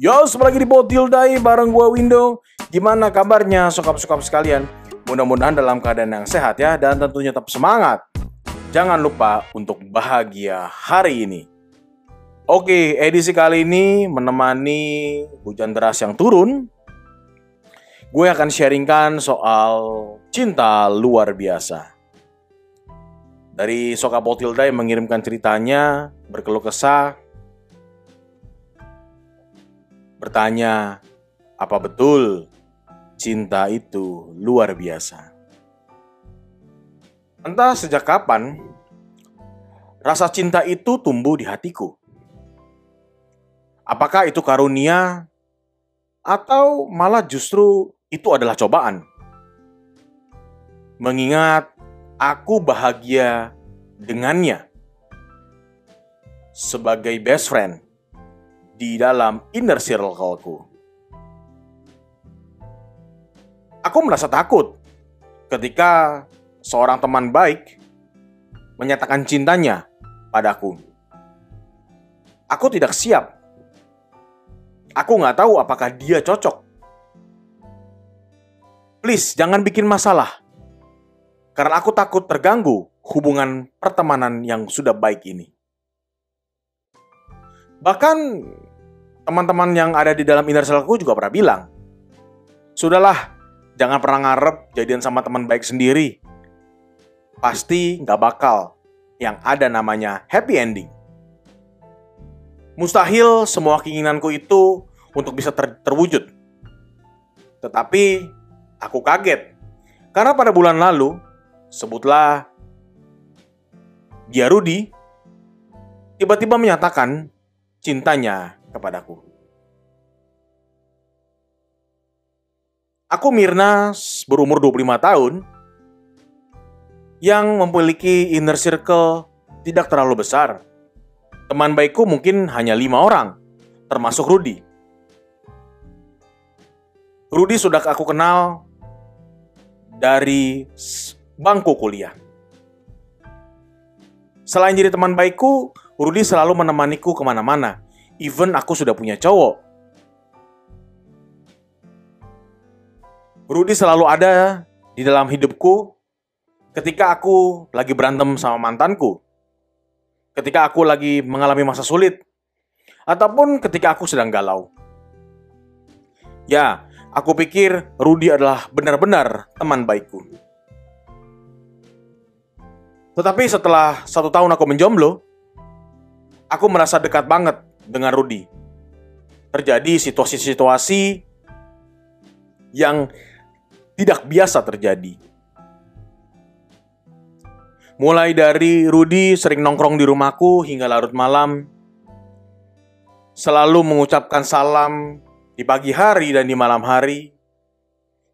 Yo, sembari lagi di Potildai bareng gua Window. Gimana kabarnya sokap-sokap sekalian? Mudah-mudahan dalam keadaan yang sehat ya dan tentunya tetap semangat. Jangan lupa untuk bahagia hari ini. Oke, edisi kali ini menemani hujan deras yang turun. Gue akan sharingkan soal cinta luar biasa. Dari Soka Potilda yang mengirimkan ceritanya, berkeluh kesah, bertanya, apa betul cinta itu luar biasa? Entah sejak kapan, rasa cinta itu tumbuh di hatiku. Apakah itu karunia atau malah justru itu adalah cobaan? Mengingat aku bahagia dengannya sebagai best friend di dalam inner circle-ku. Aku merasa takut ketika seorang teman baik menyatakan cintanya padaku. Aku tidak siap. Aku nggak tahu apakah dia cocok. Please, jangan bikin masalah. Karena aku takut terganggu hubungan pertemanan yang sudah baik ini. Bahkan teman-teman yang ada di dalam inner circle juga pernah bilang, Sudahlah, jangan pernah ngarep jadian sama teman baik sendiri. Pasti nggak bakal yang ada namanya happy ending. Mustahil semua keinginanku itu untuk bisa ter terwujud. Tetapi aku kaget karena pada bulan lalu sebutlah dia Rudi tiba-tiba menyatakan cintanya kepadaku. Aku Mirna berumur 25 tahun yang memiliki inner circle tidak terlalu besar. Teman baikku mungkin hanya lima orang, termasuk Rudi. Rudi sudah aku kenal dari bangku kuliah. Selain jadi teman baikku, Rudi selalu menemaniku ke mana-mana. Even aku sudah punya cowok. Rudi selalu ada di dalam hidupku ketika aku lagi berantem sama mantanku. Ketika aku lagi mengalami masa sulit. Ataupun ketika aku sedang galau. Ya, aku pikir Rudi adalah benar-benar teman baikku. Tetapi setelah satu tahun aku menjomblo, aku merasa dekat banget dengan Rudi. Terjadi situasi-situasi yang tidak biasa terjadi. Mulai dari Rudi sering nongkrong di rumahku hingga larut malam, selalu mengucapkan salam di pagi hari dan di malam hari,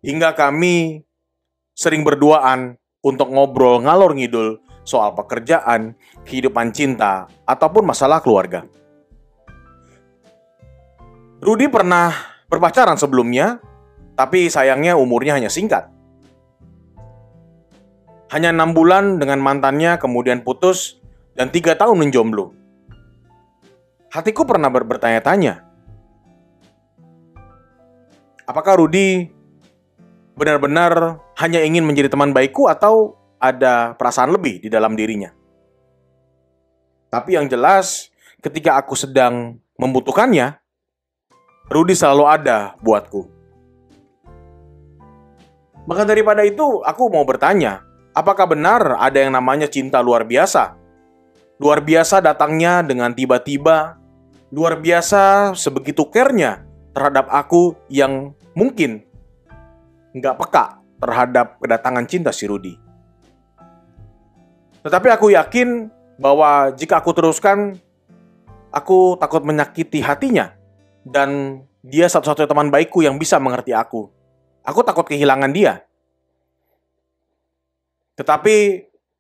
hingga kami sering berduaan untuk ngobrol ngalor ngidul soal pekerjaan, kehidupan cinta, ataupun masalah keluarga. Rudi pernah berpacaran sebelumnya, tapi sayangnya umurnya hanya singkat. Hanya enam bulan dengan mantannya, kemudian putus, dan tiga tahun menjomblo. Hatiku pernah ber bertanya-tanya, apakah Rudi benar-benar hanya ingin menjadi teman baikku atau ada perasaan lebih di dalam dirinya. Tapi yang jelas, ketika aku sedang membutuhkannya, Rudi selalu ada buatku. Maka daripada itu, aku mau bertanya, apakah benar ada yang namanya cinta luar biasa? Luar biasa datangnya dengan tiba-tiba, luar biasa sebegitu care-nya terhadap aku yang mungkin nggak peka terhadap kedatangan cinta si Rudi. Tetapi aku yakin bahwa jika aku teruskan, aku takut menyakiti hatinya. Dan dia satu-satunya teman baikku yang bisa mengerti aku. Aku takut kehilangan dia. Tetapi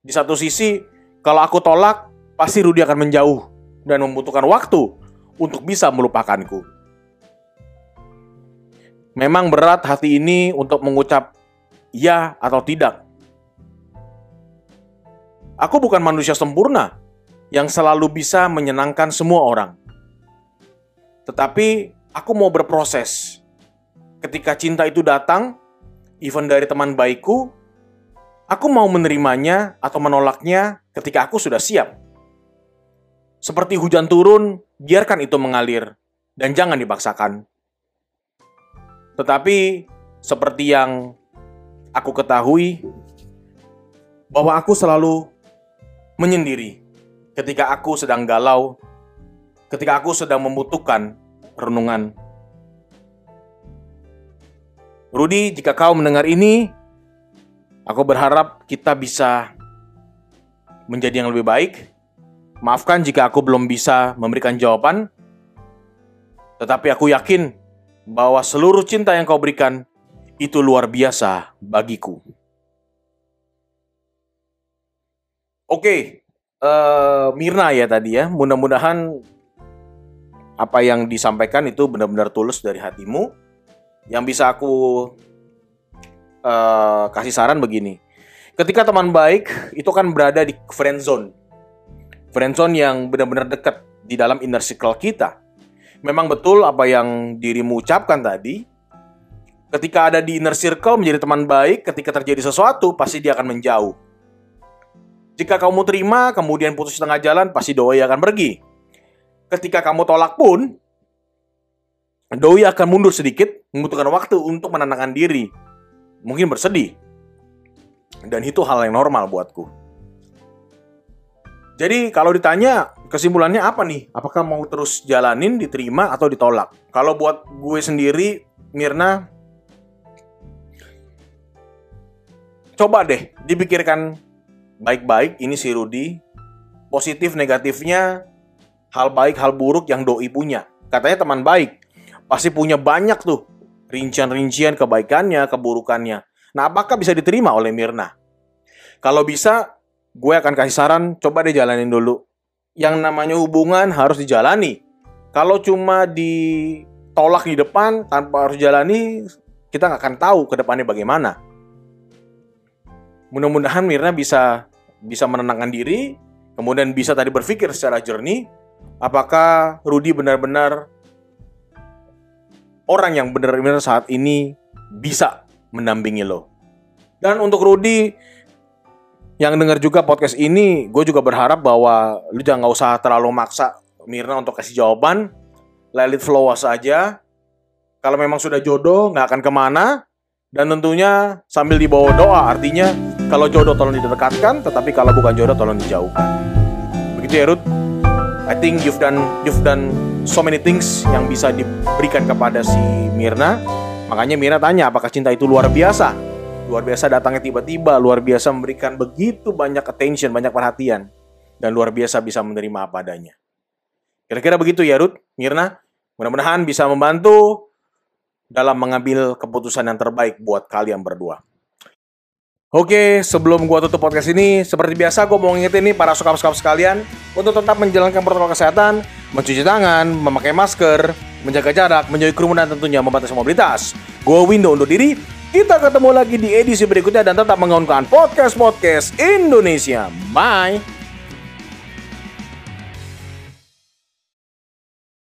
di satu sisi, kalau aku tolak, pasti Rudi akan menjauh dan membutuhkan waktu untuk bisa melupakanku. Memang berat hati ini untuk mengucap ya atau tidak. Aku bukan manusia sempurna yang selalu bisa menyenangkan semua orang. Tetapi aku mau berproses. Ketika cinta itu datang, even dari teman baikku, aku mau menerimanya atau menolaknya ketika aku sudah siap. Seperti hujan turun, biarkan itu mengalir dan jangan dipaksakan. Tetapi seperti yang aku ketahui bahwa aku selalu menyendiri ketika aku sedang galau, ketika aku sedang membutuhkan renungan. Rudi, jika kau mendengar ini, aku berharap kita bisa menjadi yang lebih baik. Maafkan jika aku belum bisa memberikan jawaban, tetapi aku yakin bahwa seluruh cinta yang kau berikan itu luar biasa bagiku. Oke, uh, Mirna ya tadi ya. Mudah-mudahan apa yang disampaikan itu benar-benar tulus dari hatimu. Yang bisa aku uh, kasih saran begini. Ketika teman baik itu kan berada di friend zone. Friend zone yang benar-benar dekat di dalam inner circle kita. Memang betul apa yang dirimu ucapkan tadi. Ketika ada di inner circle menjadi teman baik, ketika terjadi sesuatu pasti dia akan menjauh jika kamu terima, kemudian putus tengah jalan, pasti doi akan pergi. Ketika kamu tolak pun, doi akan mundur sedikit, membutuhkan waktu untuk menenangkan diri. Mungkin bersedih. Dan itu hal yang normal buatku. Jadi kalau ditanya kesimpulannya apa nih? Apakah mau terus jalanin, diterima, atau ditolak? Kalau buat gue sendiri, Mirna, coba deh dipikirkan baik-baik ini si Rudi. Positif negatifnya hal baik hal buruk yang doi punya. Katanya teman baik. Pasti punya banyak tuh rincian-rincian kebaikannya, keburukannya. Nah, apakah bisa diterima oleh Mirna? Kalau bisa, gue akan kasih saran, coba deh jalanin dulu. Yang namanya hubungan harus dijalani. Kalau cuma ditolak di depan tanpa harus jalani, kita nggak akan tahu ke depannya bagaimana. Mudah-mudahan Mirna bisa bisa menenangkan diri, kemudian bisa tadi berpikir secara jernih, apakah Rudi benar-benar orang yang benar-benar saat ini bisa mendampingi lo. Dan untuk Rudi yang dengar juga podcast ini, gue juga berharap bahwa lu jangan nggak usah terlalu maksa Mirna untuk kasih jawaban, let it flow saja. Kalau memang sudah jodoh, nggak akan ke mana, dan tentunya sambil dibawa doa, artinya kalau jodoh tolong didekatkan, tetapi kalau bukan jodoh tolong dijauhkan. Begitu ya Ruth? I think you've done you've done so many things yang bisa diberikan kepada si Mirna. Makanya Mirna tanya apakah cinta itu luar biasa? Luar biasa datangnya tiba-tiba, luar biasa memberikan begitu banyak attention, banyak perhatian dan luar biasa bisa menerima apa adanya. Kira-kira begitu ya Ruth, Mirna. Mudah-mudahan bisa membantu dalam mengambil keputusan yang terbaik buat kalian berdua. Oke, sebelum gua tutup podcast ini, seperti biasa gua mau ngingetin nih para sokap-sokap sekalian untuk tetap menjalankan protokol kesehatan, mencuci tangan, memakai masker, menjaga jarak, menjauhi kerumunan tentunya membatasi mobilitas. Gua Window undur diri, kita ketemu lagi di edisi berikutnya dan tetap mengaunkan podcast-podcast Indonesia. Bye!